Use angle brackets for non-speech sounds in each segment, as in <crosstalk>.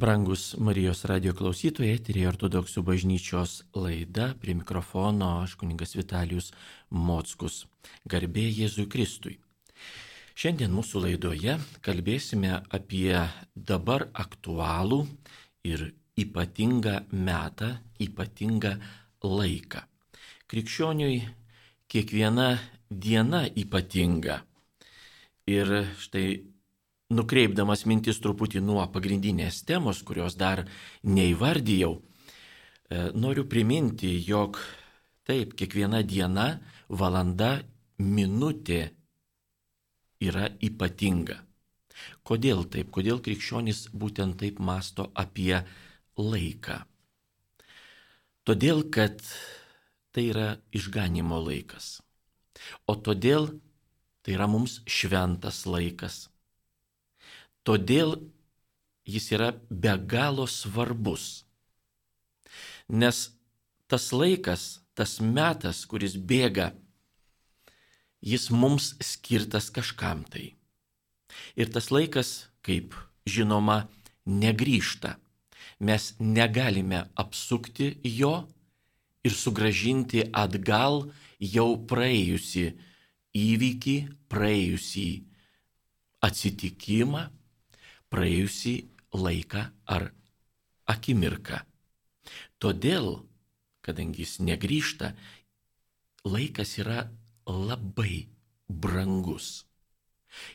Brangus Marijos radio klausytojai, eterija ortodoksų bažnyčios laida, prie mikrofono aš kuningas Vitalijus Mockus. Garbė Jėzui Kristui. Šiandien mūsų laidoje kalbėsime apie dabar aktualų ir ypatingą metą, ypatingą laiką. Krikščioniui kiekviena diena ypatinga. Ir štai nukreipdamas mintis truputį nuo pagrindinės temos, kurios dar neįvardyjau, e, noriu priminti, jog taip, kiekviena diena, valanda, minutė yra ypatinga. Kodėl taip? Kodėl krikščionis būtent taip masto apie laiką? Todėl, kad tai yra išganimo laikas. O todėl tai yra mums šventas laikas Todėl jis yra be galo svarbus. Nes tas laikas, tas metas, kuris bėga, jis mums skirtas kažkam tai. Ir tas laikas, kaip žinoma, negryžta. Mes negalime apsukti jo ir sugražinti atgal jau praėjusi įvykį, praėjusi atsitikimą, praėjusį laiką ar akimirką. Todėl, kadangi jis negryžta, laikas yra labai brangus.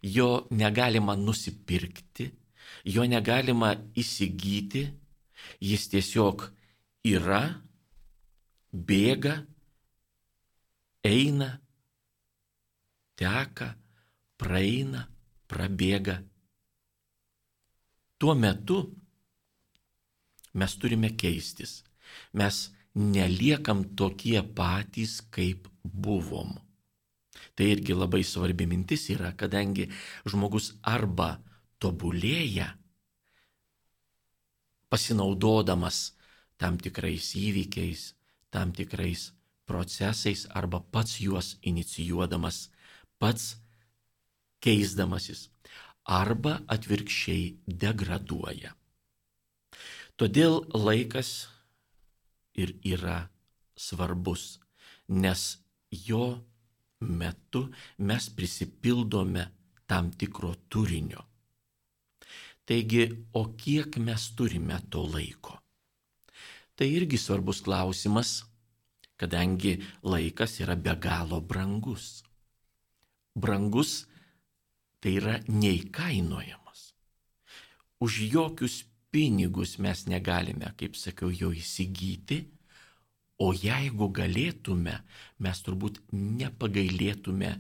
Jo negalima nusipirkti, jo negalima įsigyti, jis tiesiog yra, bėga, eina, teka, praeina, prabėga tuo metu mes turime keistis. Mes neliekam tokie patys, kaip buvom. Tai irgi labai svarbi mintis yra, kadangi žmogus arba tobulėja, pasinaudodamas tam tikrais įvykiais, tam tikrais procesais arba pats juos inicijuodamas, pats keisdamasis arba atvirkščiai degraduoja. Todėl laikas ir yra svarbus, nes jo metu mes prisipildome tam tikro turinio. Taigi, o kiek mes turime to laiko? Tai irgi svarbus klausimas, kadangi laikas yra be galo brangus. Brangus tai yra neįkainojamas. Už jokius pinigus mes negalime, kaip sakiau, jo įsigyti, o jeigu galėtume, mes turbūt nepagailėtume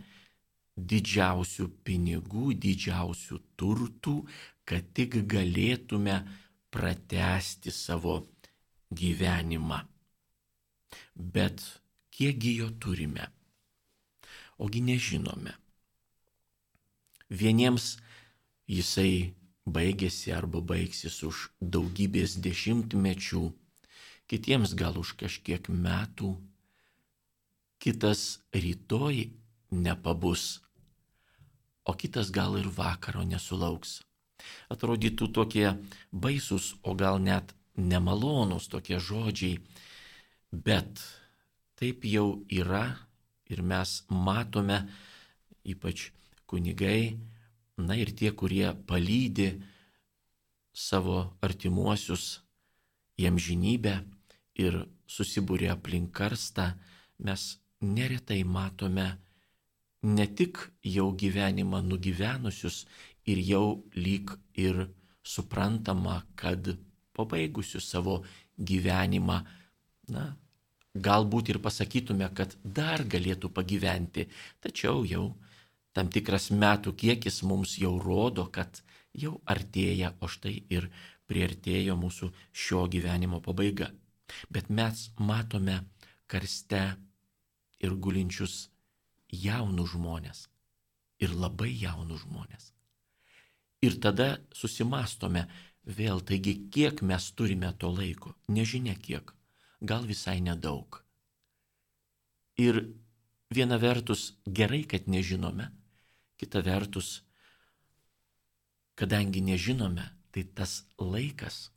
didžiausių pinigų, didžiausių turtų, kad tik galėtume pratesti savo gyvenimą. Bet kiekgi jo turime? Ogi nežinome. Vieniems jisai baigėsi arba baigsis už daugybės dešimtmečių, kitiems gal už kažkiek metų, kitas rytoj nepabus, o kitas gal ir vakaro nesulauks. Atrodytų tokie baisus, o gal net nemalonus tokie žodžiai, bet taip jau yra ir mes matome, ypač kunigai, na ir tie, kurie palydi savo artimuosius jiem žinybę ir susibūrė aplink karstą, mes neretai matome ne tik jau gyvenimą nugyvenusius ir jau lyg ir suprantama, kad pabaigusius savo gyvenimą, na, galbūt ir pasakytume, kad dar galėtų pagyventi, tačiau jau tam tikras metų kiekis mums jau rodo, kad jau artėja, o štai ir priartėjo mūsų šio gyvenimo pabaiga. Bet mes matome karste ir gulinčius jaunus žmonės. Ir labai jaunus žmonės. Ir tada susimastome vėl, taigi kiek mes turime to laiko, nežinia kiek, gal visai nedaug. Ir viena vertus gerai, kad nežinome, Kita vertus, kadangi nežinome, tai tas laikas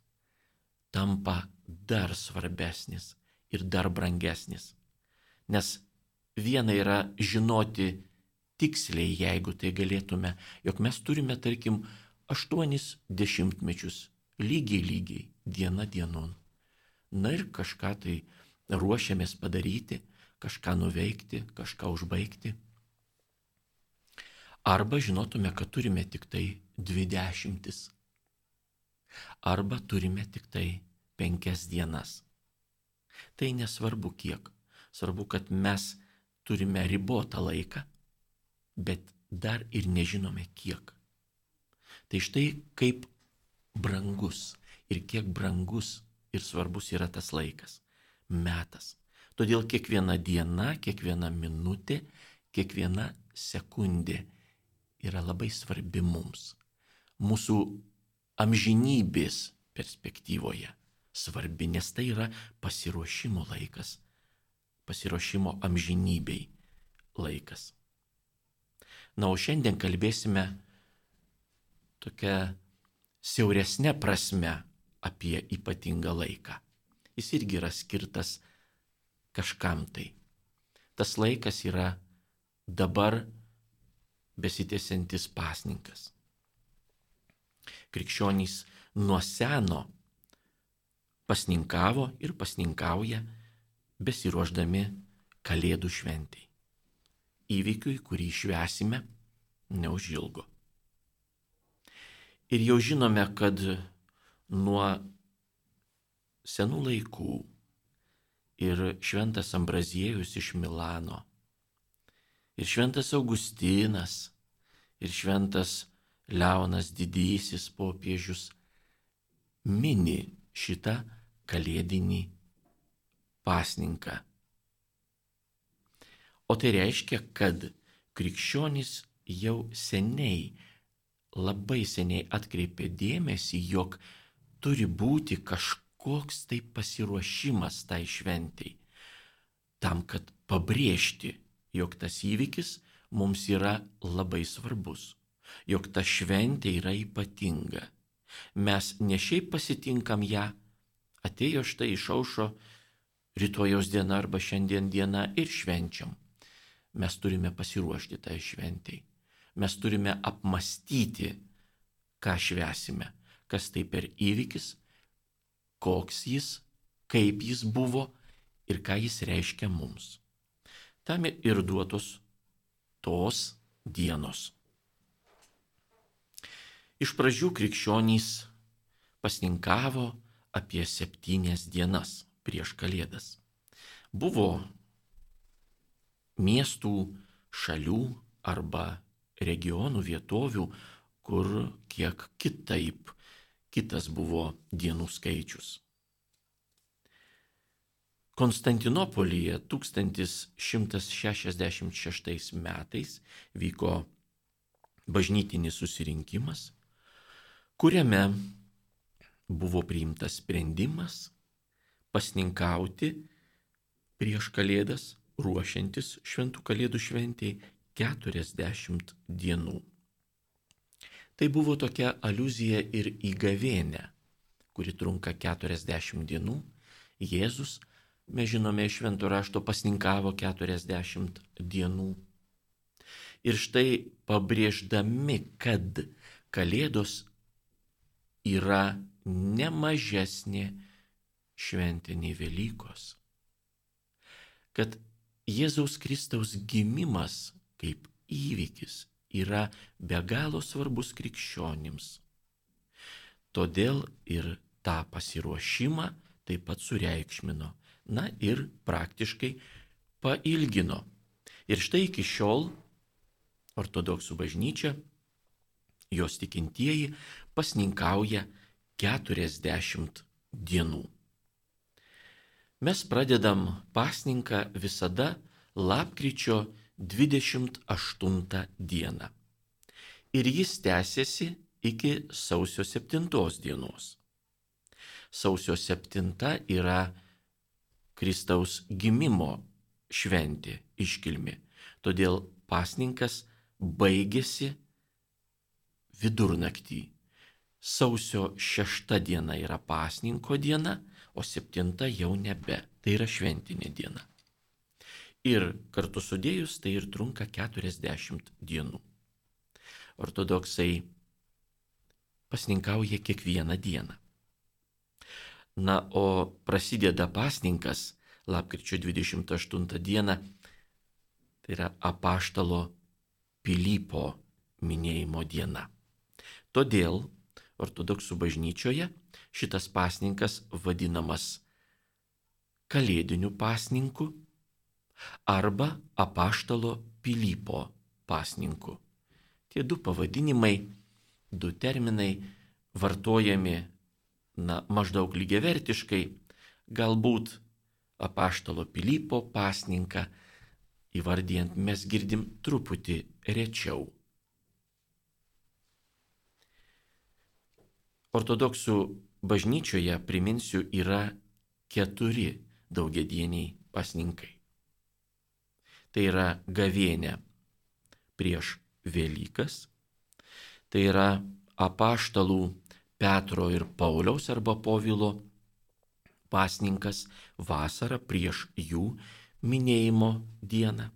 tampa dar svarbesnis ir dar brangesnis. Nes viena yra žinoti tiksliai, jeigu tai galėtume, jog mes turime, tarkim, aštuonis dešimtmečius lygiai lygiai, diena dienon. Na ir kažką tai ruošiamės padaryti, kažką nuveikti, kažką užbaigti. Arba žinotume, kad turime tik tai dvi dešimtis. Arba turime tik tai penkias dienas. Tai nesvarbu kiek. Svarbu, kad mes turime ribotą laiką, bet dar ir nežinome kiek. Tai štai kaip brangus ir kiek brangus ir svarbus yra tas laikas, metas. Todėl kiekviena diena, kiekviena minutė, kiekviena sekundė yra labai svarbi mums. Mūsų amžinybės perspektyvoje svarbi, nes tai yra pasiruošimo laikas, pasiruošimo amžinybei laikas. Na, o šiandien kalbėsime tokia siauresnė prasme apie ypatingą laiką. Jis irgi yra skirtas kažkam tai. Tas laikas yra dabar besitėsiantis pasninkas. Krikščionys nuo seno pasninkavo ir pasninkauja besiruoždami Kalėdų šventai. Įvykiui, kurį švesime neužilgo. Ir jau žinome, kad nuo senų laikų ir šventas Ambraziejus iš Milano, ir šventas Augustinas, ir šventas Leonas didysis popiežius mini šitą kalėdinį pasninką. O tai reiškia, kad krikščionys jau seniai labai seniai atkreipė dėmesį, jog turi būti kažkoks tai pasiruošimas tai šventijai. Tam, kad pabrėžti, jog tas įvykis mums yra labai svarbus, jog ta šventė yra ypatinga. Mes ne šiaip pasitinkam ją, atėjo štai išaušo rytojos diena arba šiandien diena ir švenčiam. Mes turime pasiruošti tai šventijai mes turime apmastyti, ką švesime, kas tai per įvykis, koks jis, kaip jis buvo ir ką jis reiškia mums. Tam ir duotos tos dienos. Iš pradžių krikščionys pasninkavo apie septynias dienas prieš Kalėdas. Buvo miestų, šalių arba regionų, vietovių, kur kiek kitaip, kitas buvo dienų skaičius. Konstantinopolyje 1166 metais vyko bažnytinis susirinkimas, kuriame buvo priimtas sprendimas pasninkauti prieš Kalėdas, ruošiantis šventų Kalėdų šventėjai 40 dienų. Tai buvo tokia aluzija ir į gavėnę, kuri trunka 40 dienų. Jėzus, mes žinome, iš švento rašto pasninkavo 40 dienų. Ir štai pabrėždami, kad Kalėdos yra ne mažesnė šventė nei Velykos. Kad Jėzaus Kristaus gimimas kaip įvykis yra be galo svarbus krikščionims. Todėl ir tą pasiruošimą taip pat sureikšmino, na ir praktiškai pailgino. Ir štai iki šiol ortodoksų bažnyčia, jos tikintieji pasninkauja 40 dienų. Mes pradedam pasninką visada lapkričio 28 dieną. Ir jis tęsiasi iki sausio 7 dienos. Sausio 7 yra Kristaus gimimo šventė iškilmi. Todėl pasninkas baigėsi vidurnaktį. sausio šešta diena yra pasninko diena, o septinta jau nebe. Tai yra šventinė diena. Ir kartu sudėjus tai ir trunka 40 dienų. Ortodoksai pasninkauja kiekvieną dieną. Na, o prasideda pasninkas lapkričio 28 dieną, tai yra apaštalo Pilypo minėjimo diena. Todėl ortodoksų bažnyčioje šitas pasninkas vadinamas Kalėdiniu pasninku arba apaštalo Pilypo pasninku. Tie du pavadinimai, du terminai vartojami na, maždaug lygiavertiškai, galbūt apaštalo Pilypo pasninką įvardijant mes girdim truputį rečiau. Ortodoksų bažnyčioje, priminsiu, yra keturi daugiadieniai pasninkai. Tai yra gavienė prieš Velykas, tai yra apaštalų Petro ir Pauliaus arba Povilo pasninkas vasarą prieš jų minėjimo dieną.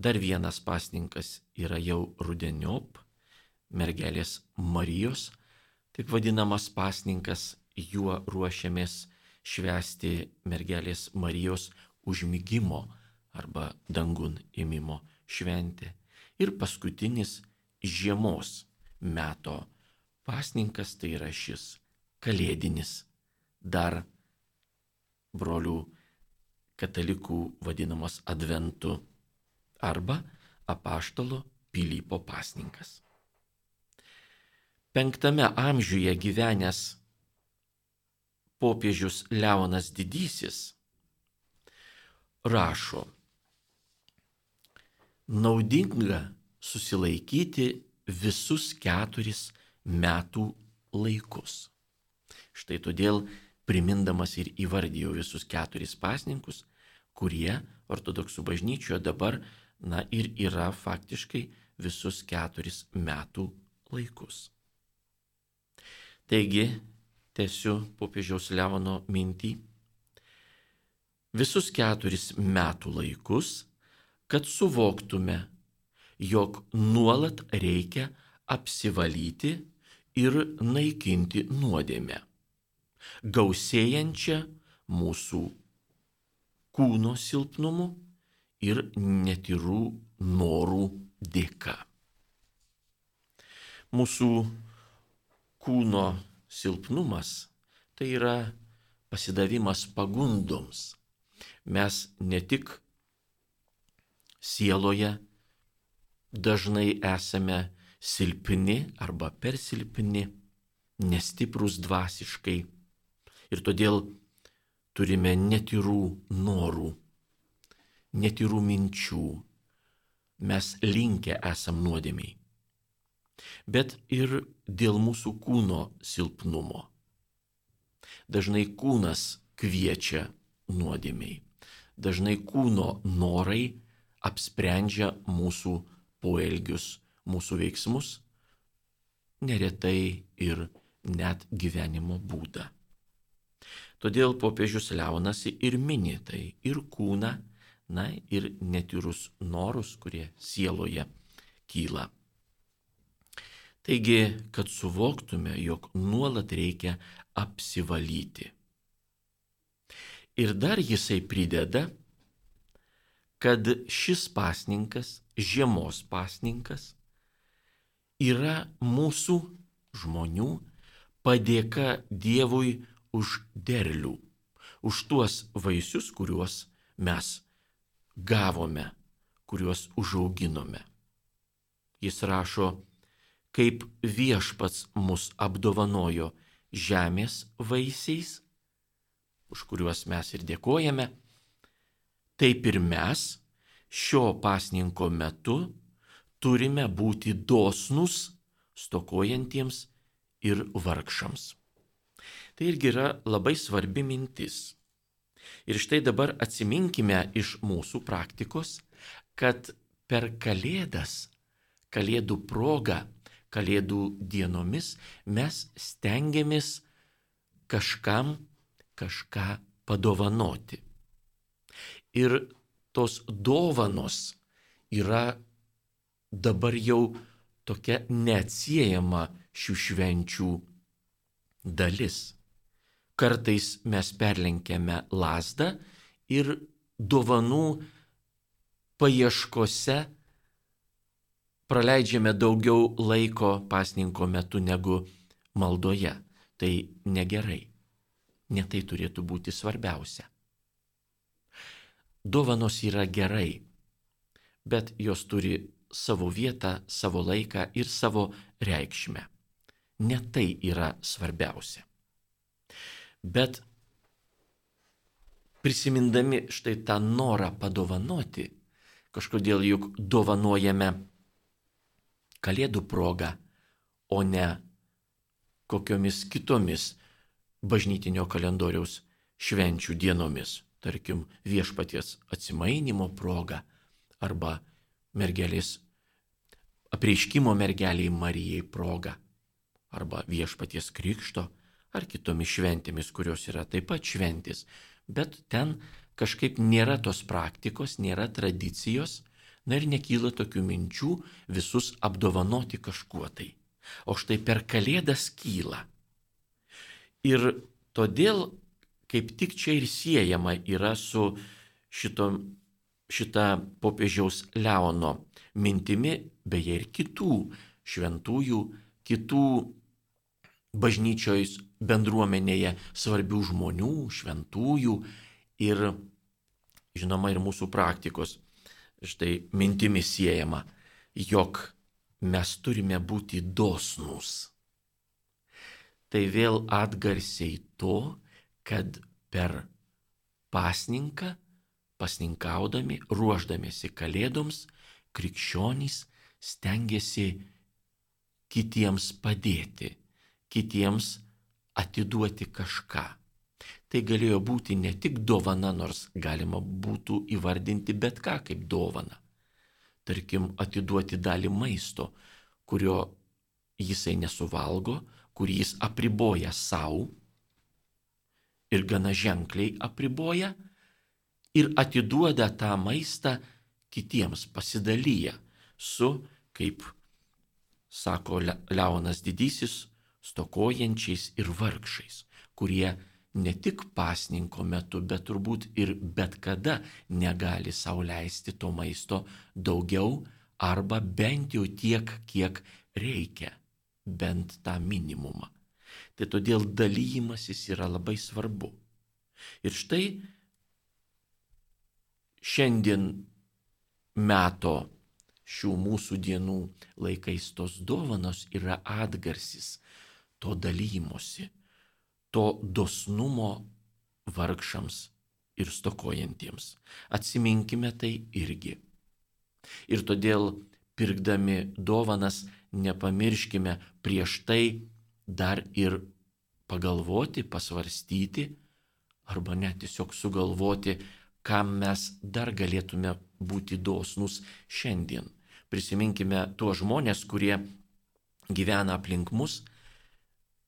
Dar vienas pasninkas yra jau rudeniop, mergelės Marijos taip vadinamas pasninkas, juo ruošiamės švęsti mergelės Marijos užmygimo arba dangun įmimo šventė. Ir paskutinis žiemos meto pasninkas tai yra šis kalėdinis, dar brolių katalikų vadinamas adventu arba apaštalo Pilypo pasninkas. Penktame amžiuje gyvenęs popiežius Leonas Didysis rašo, naudinga susilaikyti visus keturis metų laikus. Štai todėl primindamas ir įvardijo visus keturis pasninkus, kurie ortodoksų bažnyčioje dabar, na ir yra faktiškai visus keturis metų laikus. Taigi, tęsiu popiežiaus Leono mintį. Visus keturis metų laikus, kad suvoktume, jog nuolat reikia apsivalyti ir naikinti nuodėmę, gausėjančią mūsų kūno silpnumu ir netirų norų dėka. Mūsų kūno silpnumas tai yra pasidavimas pagundoms. Mes ne tik sieloje dažnai esame silpni arba per silpni, nestiprus dvasiškai ir todėl turime netirų norų, netirų minčių. Mes linkę esam nuodėmiai bet ir dėl mūsų kūno silpnumo. Dažnai kūnas kviečia nuodėmiai, dažnai kūno norai apsprendžia mūsų poelgius, mūsų veiksmus, neretai ir net gyvenimo būdą. Todėl popiežius liaunasi ir mini tai ir kūną, na ir netyrus norus, kurie sieloje kyla. Taigi, kad suvoktume, jog nuolat reikia apsivalyti. Ir dar jisai prideda, kad šis pasninkas, žiemos pasninkas, yra mūsų žmonių padėka Dievui už derlių, už tuos vaisius, kuriuos mes gavome, kuriuos užauginome. Jis rašo, kaip viešpats mus apdovanojo žemės vaisiais, už kuriuos mes ir dėkojame, taip ir mes šio pasninko metu turime būti dosnus stokojantiems ir vargšams. Tai irgi yra labai svarbi mintis. Ir štai dabar atsiminkime iš mūsų praktikos, kad per Kalėdas, Kalėdų progą Kalėdų dienomis mes stengiamės kažkam kažką padovanoti. Ir tos dovanos yra dabar jau tokia neatsiejama šių švenčių dalis. Kartais mes perlenkiame lasdą ir dovanų paieškose praleidžiame daugiau laiko pasninko metu negu maldoje. Tai negerai. Netai turėtų būti svarbiausia. Dovanos yra gerai, bet jos turi savo vietą, savo laiką ir savo reikšmę. Ne tai yra svarbiausia. Bet prisimindami štai tą norą padovanoti, kažkodėl juk dovanojame Kalėdų progą, o ne kokiomis kitomis bažnytinio kalendoriaus švenčių dienomis, tarkim viešpaties atsimainimo proga arba mergelės apreiškimo mergeliai Marijai proga arba viešpaties krikšto ar kitomis šventėmis, kurios yra taip pat šventis, bet ten kažkaip nėra tos praktikos, nėra tradicijos, na ir nekyla tokių minčių visus apdovanoti kažkuo tai. O štai per kalėdas kyla. Ir todėl kaip tik čia ir siejama yra su šito, šita popiežiaus Leono mintimi, beje ir kitų šventųjų, kitų bažnyčios bendruomenėje svarbių žmonių, šventųjų ir, žinoma, ir mūsų praktikos. Štai mintimi siejama, jog mes turime būti dosnus. Tai vėl atgarsiai to, kad per pasninką, pasninkaudami, ruoždamėsi kalėdoms, krikščionys stengiasi kitiems padėti, kitiems atiduoti kažką. Tai galėjo būti ne tik dovana, nors galima būtų įvardinti bet ką kaip dovana. Tarkim, atiduoti dalį maisto, kurio jisai nesuvalgo, kurį jis apriboja savo ir gana ženkliai apriboja ir atiduoda tą maistą kitiems, pasidalyja su, kaip sako Leonas Didysis, stokojančiais ir vargšais, kurie ne tik pasninko metu, bet turbūt ir bet kada negali sauliaisti to maisto daugiau arba bent jau tiek, kiek reikia, bent tą minimumą. Tai todėl dalymasis yra labai svarbu. Ir štai šiandien meto šių mūsų dienų laikais tos dovanos yra atgarsis to dalymosi, to dosnumo vargšams ir stokojantiems. Atsiminkime tai irgi. Ir todėl pirkdami dovanas nepamirškime prieš tai dar ir pagalvoti, pasvarstyti arba net tiesiog sugalvoti, kam mes dar galėtume būti dosnus šiandien. Prisiminkime tuos žmonės, kurie gyvena aplink mus,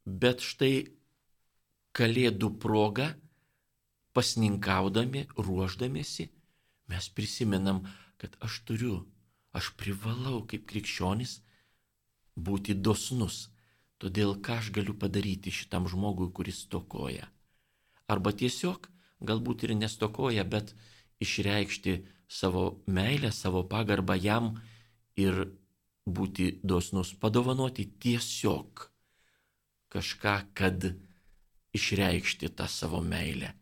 bet štai Kalėdų proga, pasninkaudami, ruoždamėsi, mes prisimenam, kad aš turiu, aš privalau kaip krikščionis būti dosnus. Todėl ką aš galiu padaryti šitam žmogui, kuris stokoja. Arba tiesiog, galbūt ir nestokoja, bet išreikšti savo meilę, savo pagarbą jam ir būti dosnus, padovanoti tiesiog kažką, kad išreikšti tą savo meilę.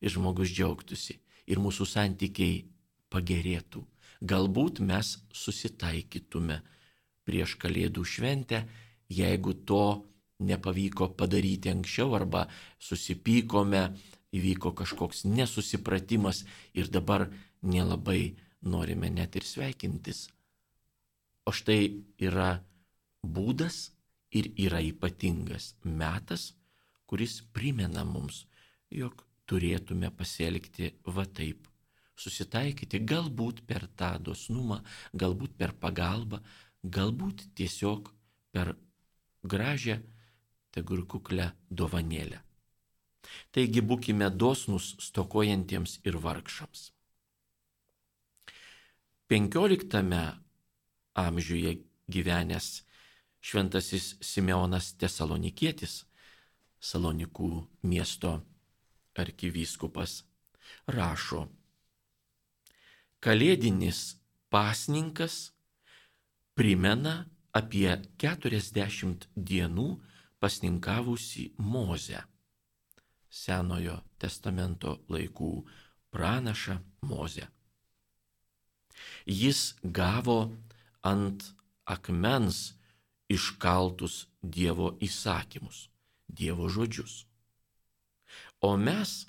Ir žmogus džiaugtųsi. Ir mūsų santykiai pagerėtų. Galbūt mes susitaikytume prieš Kalėdų šventę jeigu to nepavyko padaryti anksčiau arba susipykome, įvyko kažkoks nesusipratimas ir dabar nelabai norime net ir sveikintis. O štai yra būdas ir yra ypatingas metas, kuris primena mums, jog turėtume pasielgti va taip, susitaikyti galbūt per tą dosnumą, galbūt per pagalbą, galbūt tiesiog per gražią, tegu ir kuklę dovanėlę. Taigi būkime dosnus stokojantiems ir vargšams. 15 amžiuje gyvenęs šventasis Simeonas Tesalonikietis, Salonikų miesto arkivyskupas, rašo, Kalėdinis pasninkas primena apie 40 dienų pasninkavusi Mozę, Senojo testamento laikų pranašą Mozę. Jis gavo ant akmens iškaltus Dievo įsakymus, Dievo žodžius. O mes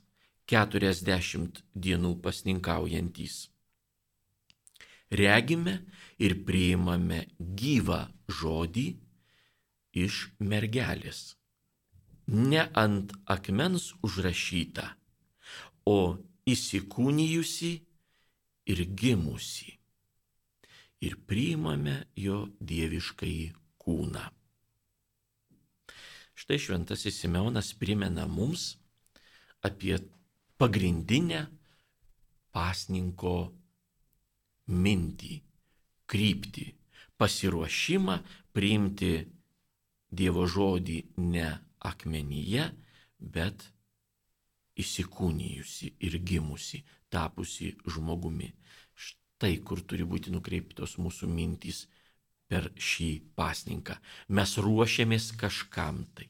40 dienų pasninkaujantys regime ir priimame gyvą žodį iš mergelės. Ne ant akmens užrašyta, o įsikūnijusi ir gimusi. Ir priimame jo dieviškai kūną. Štai šventasis Simeonas primena mums apie pagrindinę pasninko mintį, kryptį, pasiruošimą priimti Dievo žodį ne akmenyje, bet įsikūnijusi ir gimusi, tapusi žmogumi. Štai kur turi būti nukreiptos mūsų mintys per šį pasninką. Mes ruošiamės kažkam tai.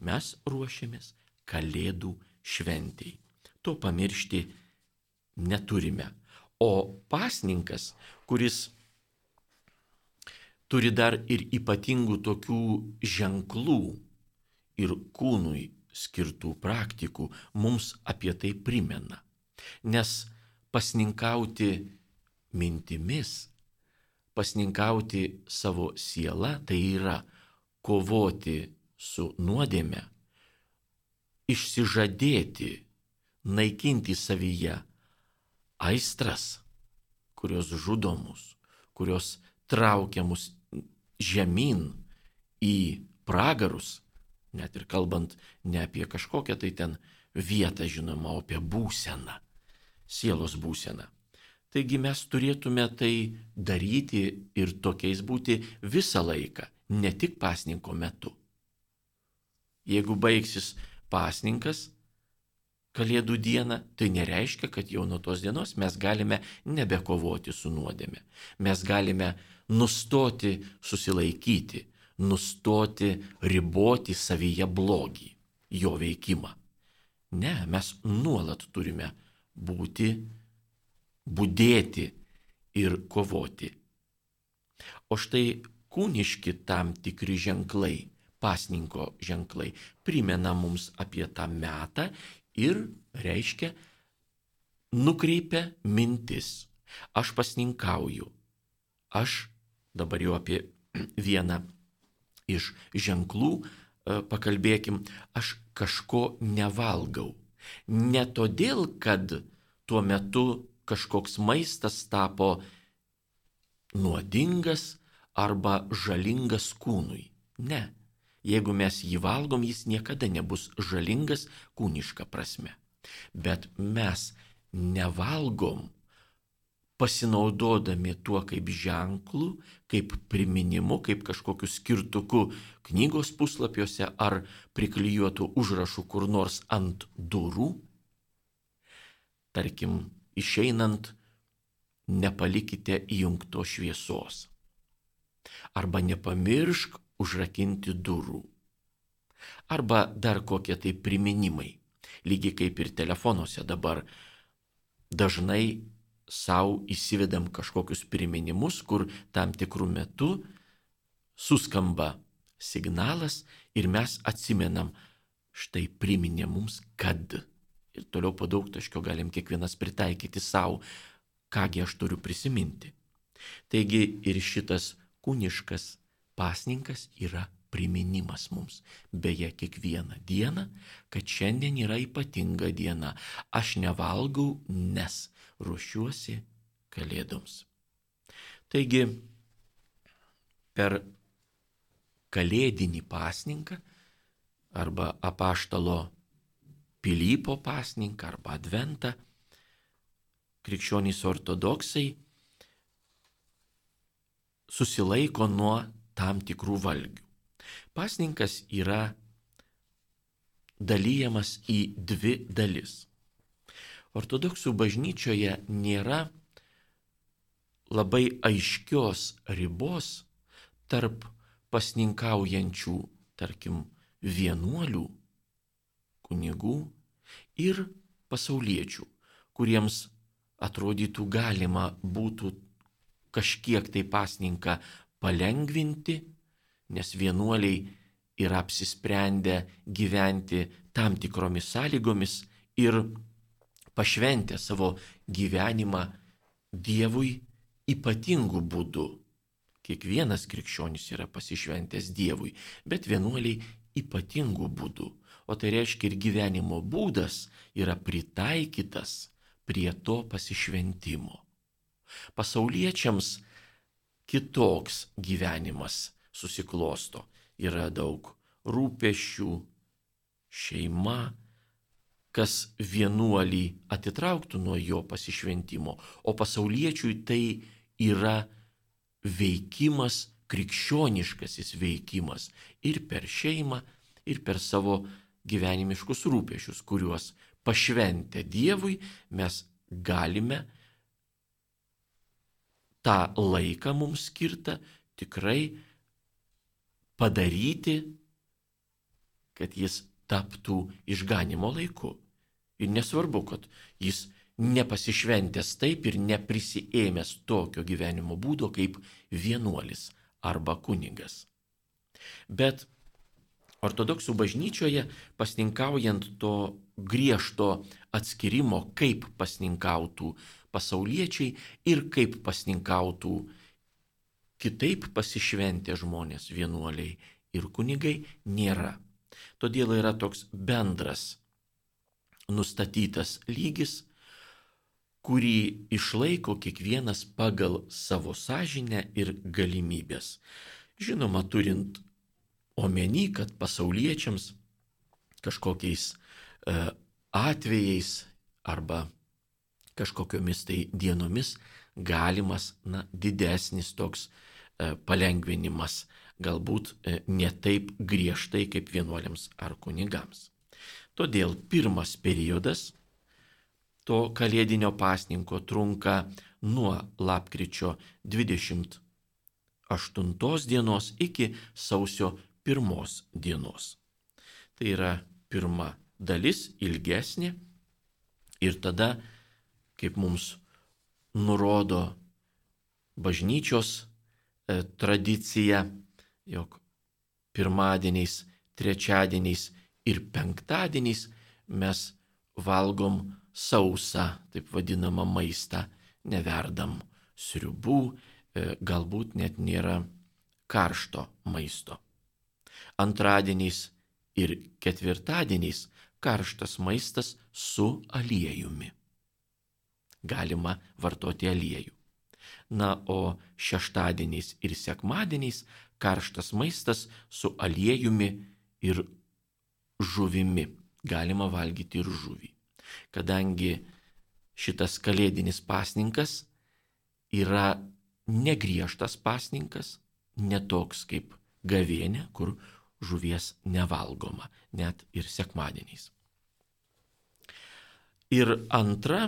Mes ruošiamės Kalėdų šventijai. To pamiršti neturime. O pasninkas, kuris turi dar ir ypatingų tokių ženklų ir kūnui skirtų praktikų, mums apie tai primena. Nes pasninkauti mintimis pasninkauti savo sielą, tai yra kovoti su nuodėme, išsižadėti, naikinti savyje aistras, kurios žudo mus, kurios traukia mus žemyn į pragarus, net ir kalbant ne apie kažkokią tai ten vietą, žinoma, o apie būseną, sielos būseną. Taigi mes turėtume tai daryti ir tokiais būti visą laiką, ne tik pasninko metu. Jeigu baigsis pasninkas Kalėdų dieną, tai nereiškia, kad jau nuo tos dienos mes galime nebekovoti su nuodėme. Mes galime nustoti susilaikyti, nustoti riboti savyje blogį, jo veikimą. Ne, mes nuolat turime būti būdėti ir kovoti. O štai kūniški tam tikri ženklai, pasninko ženklai, primena mums apie tą metą ir reiškia nukreipia mintis. Aš pasninkauju. Aš dabar jau apie <clears throat> vieną iš ženklų e, pakalbėkim, aš kažko nevalgau. Ne todėl, kad tuo metu kažkoks maistas tapo nuodingas arba žalingas kūnui. Ne. Jeigu mes jį valgom, jis niekada nebus žalingas kūniška prasme. Bet mes nevalgom pasinaudodami tuo kaip ženklu, kaip priminimu, kaip kažkokiu skirtuku knygos puslapiuose ar priklijuotų užrašų kur nors ant durų. Tarkim, išeinant nepalikite įjungto šviesos. Arba nepamiršk užrakinti durų. Arba dar kokie tai priminimai. Lygiai kaip ir telefonuose dabar dažnai savo įsivedam kažkokius priminimus, kur tam tikrų metų suskamba signalas ir mes atsimenam, štai priminė mums, kad ir toliau po daug taškio galim kiekvienas pritaikyti savo, kągi aš turiu prisiminti. Taigi ir šitas kūniškas pasninkas yra priminimas mums, beje, kiekvieną dieną, kad šiandien yra ypatinga diena. Aš nevalgau, nes ruošiuosi kalėdoms. Taigi, per kalėdinį pasninką arba apaštalo Pilypo pasninką arba adventą, krikščionys ortodoksai susilaiko nuo tam tikrų valgių. Pasninkas yra dalyjamas į dvi dalis. Ortodoksų bažnyčioje nėra labai aiškios ribos tarp pasninkaujančių, tarkim, vienuolių, kunigų ir pasauliečių, kuriems atrodytų galima būtų kažkiek tai pasninką palengvinti, nes vienuoliai yra apsisprendę gyventi tam tikromis sąlygomis ir pašventę savo gyvenimą Dievui ypatingų būdų. Kiekvienas krikščionis yra pasišventęs Dievui, bet vienuoliai ypatingų būdų. O tai reiškia ir gyvenimo būdas yra pritaikytas prie to pasišventimo. Pasauliečiams kitoks gyvenimas susiklosto. Yra daug rūpešių, šeima, kas vienuolį atitrauktų nuo jo pasišventimo, o pasauliečiui tai yra veikimas, krikščioniškasis veikimas ir per šeimą, ir per savo gyvenimiškus rūpešius, kuriuos pašventę Dievui mes galime tą laiką mums skirtą tikrai padaryti, kad jis taptų išganimo laiku. Ir nesvarbu, kad jis nepasišventęs taip ir neprisėmęs tokio gyvenimo būdo kaip vienuolis arba kunigas. Bet ortodoksų bažnyčioje pasninkaujant to griežto atskirimo, kaip pasninkautų pasauliečiai ir kaip pasninkautų kitaip pasišventę žmonės, vienuoliai ir kunigai, nėra. Todėl yra toks bendras nustatytas lygis, kurį išlaiko kiekvienas pagal savo sąžinę ir galimybės. Žinoma, turint omeny, kad pasauliečiams kažkokiais e, atvejais arba kažkokiomis tai dienomis galimas na, didesnis toks e, palengvinimas, galbūt e, ne taip griežtai kaip vienuoliams ar kunigams. Todėl pirmas periodas to kalėdinio pasninko trunka nuo lapkričio 28 dienos iki sausio 1 dienos. Tai yra pirma dalis ilgesnė ir tada kaip mums nurodo bažnyčios e, tradicija, jog pirmadieniais, trečiadieniais ir penktadieniais mes valgom sausą, taip vadinamą maistą, neverdam sriubų, e, galbūt net nėra karšto maisto. Antradieniais ir ketvirtadieniais karštas maistas su aliejumi galima vartoti aliejų. Na, o šeštadieniais ir sekmadieniais karštas maistas su aliejumi ir žuvimi. Galima valgyti ir žuvį. Kadangi šitas kalėdinis pasninkas yra negriežtas pasninkas, netoks kaip gavienė, kur žuvies nevalgoma, net ir sekmadieniais. Ir antra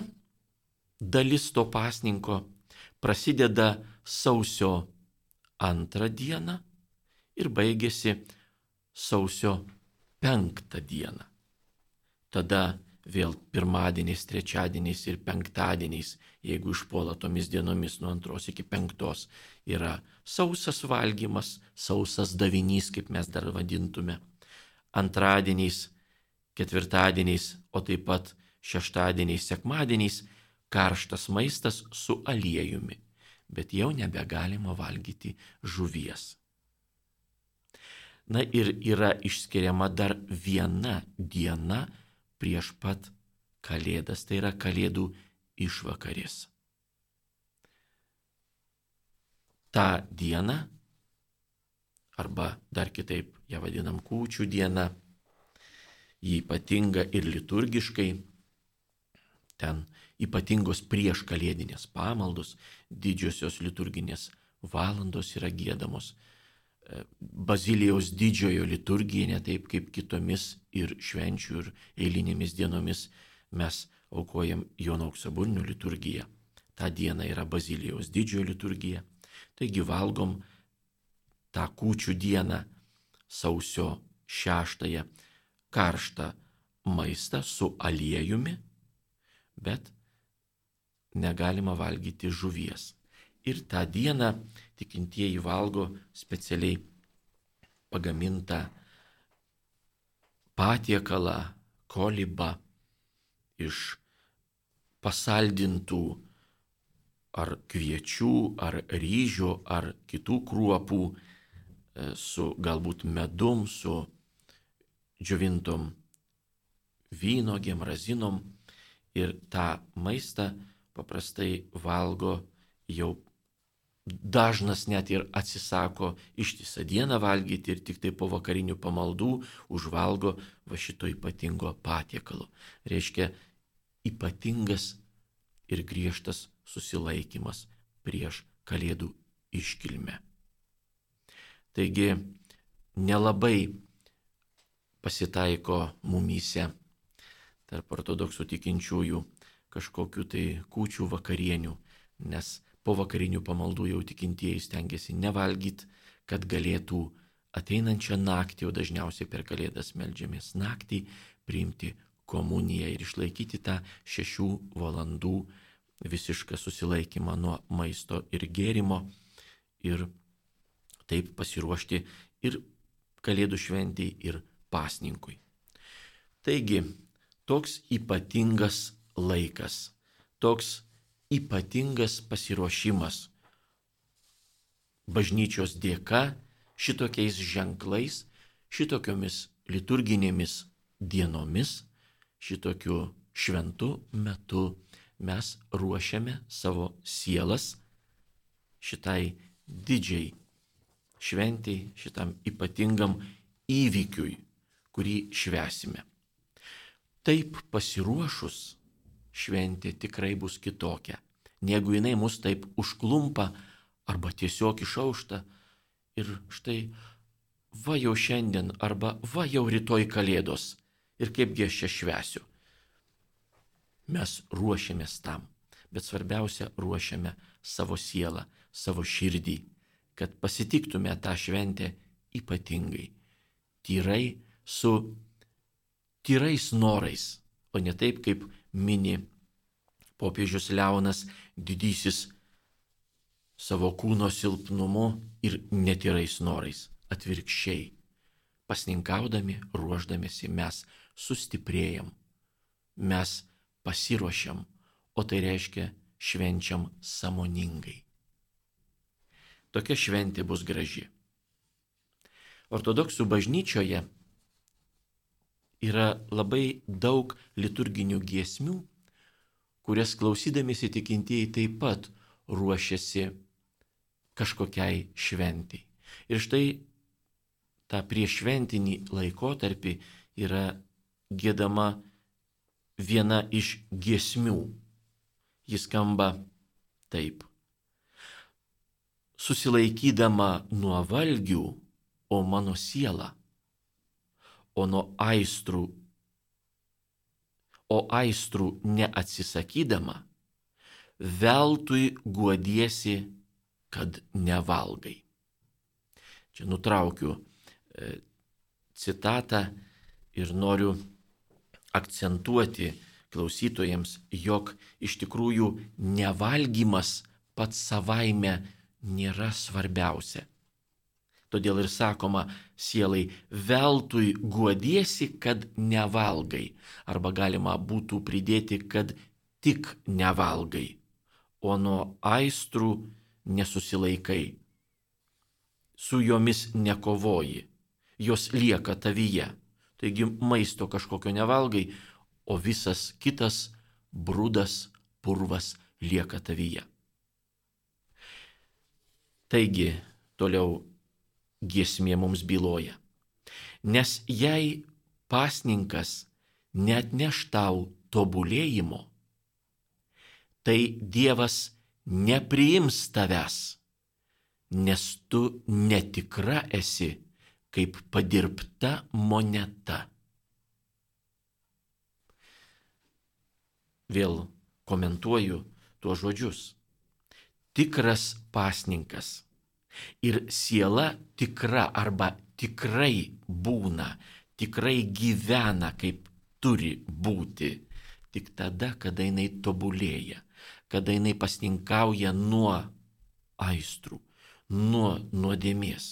dalis to pasninko prasideda sausio antrą dieną ir baigėsi sausio penktą dieną. Tada vėl pirmadieniais, trečiadieniais ir penktadieniais, jeigu išpuola tomis dienomis nuo antros iki penktos, yra sausas valgymas, sausas davinys, kaip mes dar vadintume. Antradieniais, ketvirtadieniais, o taip pat šeštadieniais, sekmadieniais karštas maistas su aliejumi, bet jau nebegalima valgyti žuvies. Na ir yra išskiriama dar viena diena prieš pat Kalėdas, tai yra Kalėdų išvakarės. Ta diena arba dar kitaip ją vadinam kūčių diena. Ji ypatinga ir liturgiškai. Ten ypatingos prieš kalėdinės pamaldos, didžiosios liturginės valandos yra gėdamos. Bazilijaus didžiojo liturgija, ne taip kaip kitomis ir švenčių ir eilinėmis dienomis mes aukojam Jono auksaburnio liturgiją. Ta diena yra Bazilijaus didžiojo liturgija. Taigi valgom tą kūčių dieną sausio šeštąją karštą maistą su aliejumi, bet negalima valgyti žuvies. Ir tą dieną tikintieji valgo specialiai pagamintą patiekalą, kolibą iš pasaldintų ar kviečių, ar ryžių, ar kitų kruopų E, su galbūt medum, su džiovintom vynogėm, razinom. Ir tą maistą paprastai valgo jau dažnas net ir atsisako ištisą dieną valgyti ir tik tai po vakarinių pamaldų užvalgo va šito ypatingo patiekalo. Reiškia ypatingas ir griežtas susilaikimas prieš kalėdų iškilmę. Taigi nelabai pasitaiko mumyse tarp ortodoksų tikinčiųjų kažkokiu tai kūčių vakarienių, nes po vakarinių pamaldų jau tikintieji stengiasi nevalgyti, kad galėtų ateinančią naktį, o dažniausiai per kalėdas melžiamės naktį, priimti komuniją ir išlaikyti tą šešių valandų visišką susilaikymą nuo maisto ir gėrimo ir taip pasiruošti ir Kalėdų šventijai, ir pasninkui. Taigi, toks ypatingas laikas, toks ypatingas pasiruošimas bažnyčios dėka šitokiais ženklais, šitokiomis liturginėmis dienomis, šitokiu šventu metu mes ruošiame savo sielas šitai didžiai šventiai, šitam ypatingam įvykiui, kurį švesime. Taip pasiruošus šventė tikrai bus kitokia, negu jinai mus taip užklumpa arba tiesiog išaušta. Ir štai va jau šiandien arba va jau rytoj kalėdos. Ir kaipgi aš čia švesiu. Mes ruošiamės tam, bet svarbiausia ruošiame savo sielą, savo širdį kad pasitiktume tą šventę ypatingai, tyrai su tyrais norais, o ne taip kaip mini popiežius Leonas didysis savo kūno silpnumu ir netyrais norais. Atvirkščiai, pasninkaudami, ruoždamėsi mes sustiprėjam, mes pasiruošiam, o tai reiškia švenčiam samoningai tokia šventė bus graži. Ortodoksų bažnyčioje yra labai daug liturginių giesmių, kurias klausydamėsi tikintieji taip pat ruošiasi kažkokiai šventiai. Ir štai tą priešventinį laikotarpį yra gėdama viena iš giesmių. Jis skamba taip susilaikydama nuo valgių, o mano siela, o nuo aistrų, o aistrų neatsisakydama, veltui guodiesi, kad nevalgai. Čia nutraukiu e, citatą ir noriu akcentuoti klausytojams, jog iš tikrųjų nevalgymas pats savaime nėra svarbiausia. Todėl ir sakoma sielai, veltui guodiesi, kad nevalgai. Arba galima būtų pridėti, kad tik nevalgai, o nuo aistrų nesusilaikai. Su jomis nekovoji, jos lieka tavyje. Taigi maisto kažkokio nevalgai, o visas kitas brudas, purvas lieka tavyje. Taigi, toliau giesmė mums byloja. Nes jei pasninkas net neš tau tobulėjimo, tai Dievas nepriims tavęs, nes tu netikra esi kaip padirbta moneta. Vėl komentuoju tuos žodžius. Tikras pasninkas ir siela tikra arba tikrai būna, tikrai gyvena kaip turi būti. Tik tada, kada jinai tobulėja, kada jinai pasninkauja nuo aistrų, nuo nuodėmės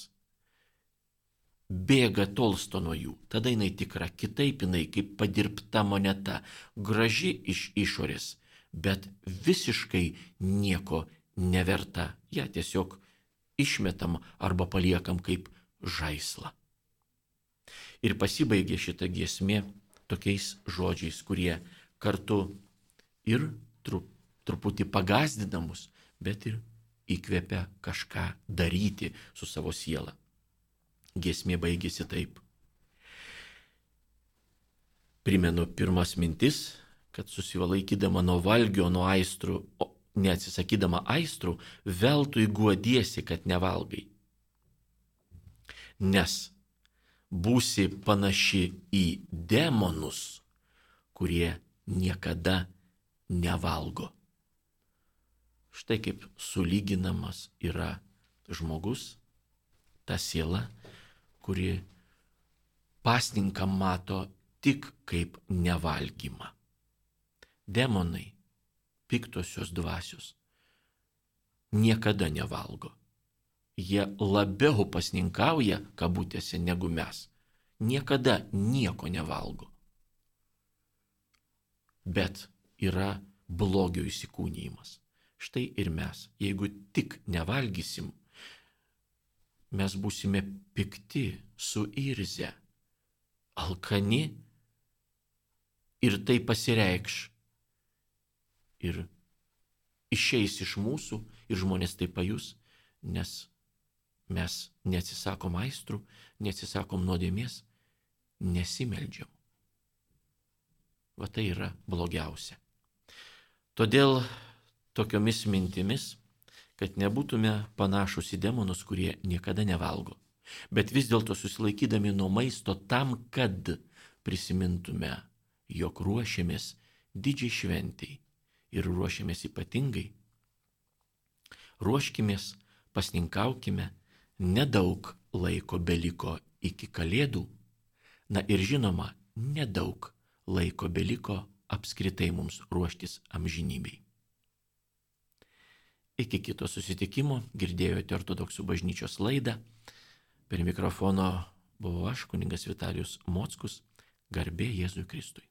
bėga tolsto nuo jų. Tada jinai tikra, kitaip jinai kaip padirbta moneta, graži iš išorės, bet visiškai nieko neverta. Ja tiesiog išmetam arba paliekam kaip žaislą. Ir pasibaigė šita giesmė tokiais žodžiais, kurie kartu ir trup, truputį pagazdina mus, bet ir įkvepia kažką daryti su savo siela. Giesmė baigėsi taip. Primenu pirmas mintis, kad susivalaikydama nuo valgio, nuo aistrų, neatsisakydama aistrų, veltui guodiesi, kad nevalgai. Nes būsi panaši į demonus, kurie niekada nevalgo. Štai kaip sulyginamas yra žmogus, ta siela, kuri pasninką mato tik kaip nevalgymą. Demonai, piktosios dvasios, niekada nevalgo. Jie labiau pasninkauja, kabutėse, negu mes. Niekada nieko nevalgo. Bet yra blogio įsikūnymas. Štai ir mes, jeigu tik nevalgysim, mes būsime pikti, suirzę, alkani ir tai pasireikš. Ir išeis iš mūsų ir žmonės tai pajus, nes mes neatsisakom aistrų, neatsisakom nuodėmės, nesimeldžiam. Va tai yra blogiausia. Todėl tokiomis mintimis kad nebūtume panašus į demonus, kurie niekada nevalgo, bet vis dėlto susilaikydami nuo maisto tam, kad prisimintume, jog ruošiamės didžiai šventiai ir ruošiamės ypatingai. Ruoškimės, pasninkaukime, nedaug laiko beliko iki kalėdų, na ir žinoma, nedaug laiko beliko apskritai mums ruoštis amžinybei. Iki kito susitikimo girdėjote ortodoksų bažnyčios laidą. Per mikrofono buvau aš, kuningas Vitalijus Mockus, garbė Jėzui Kristui.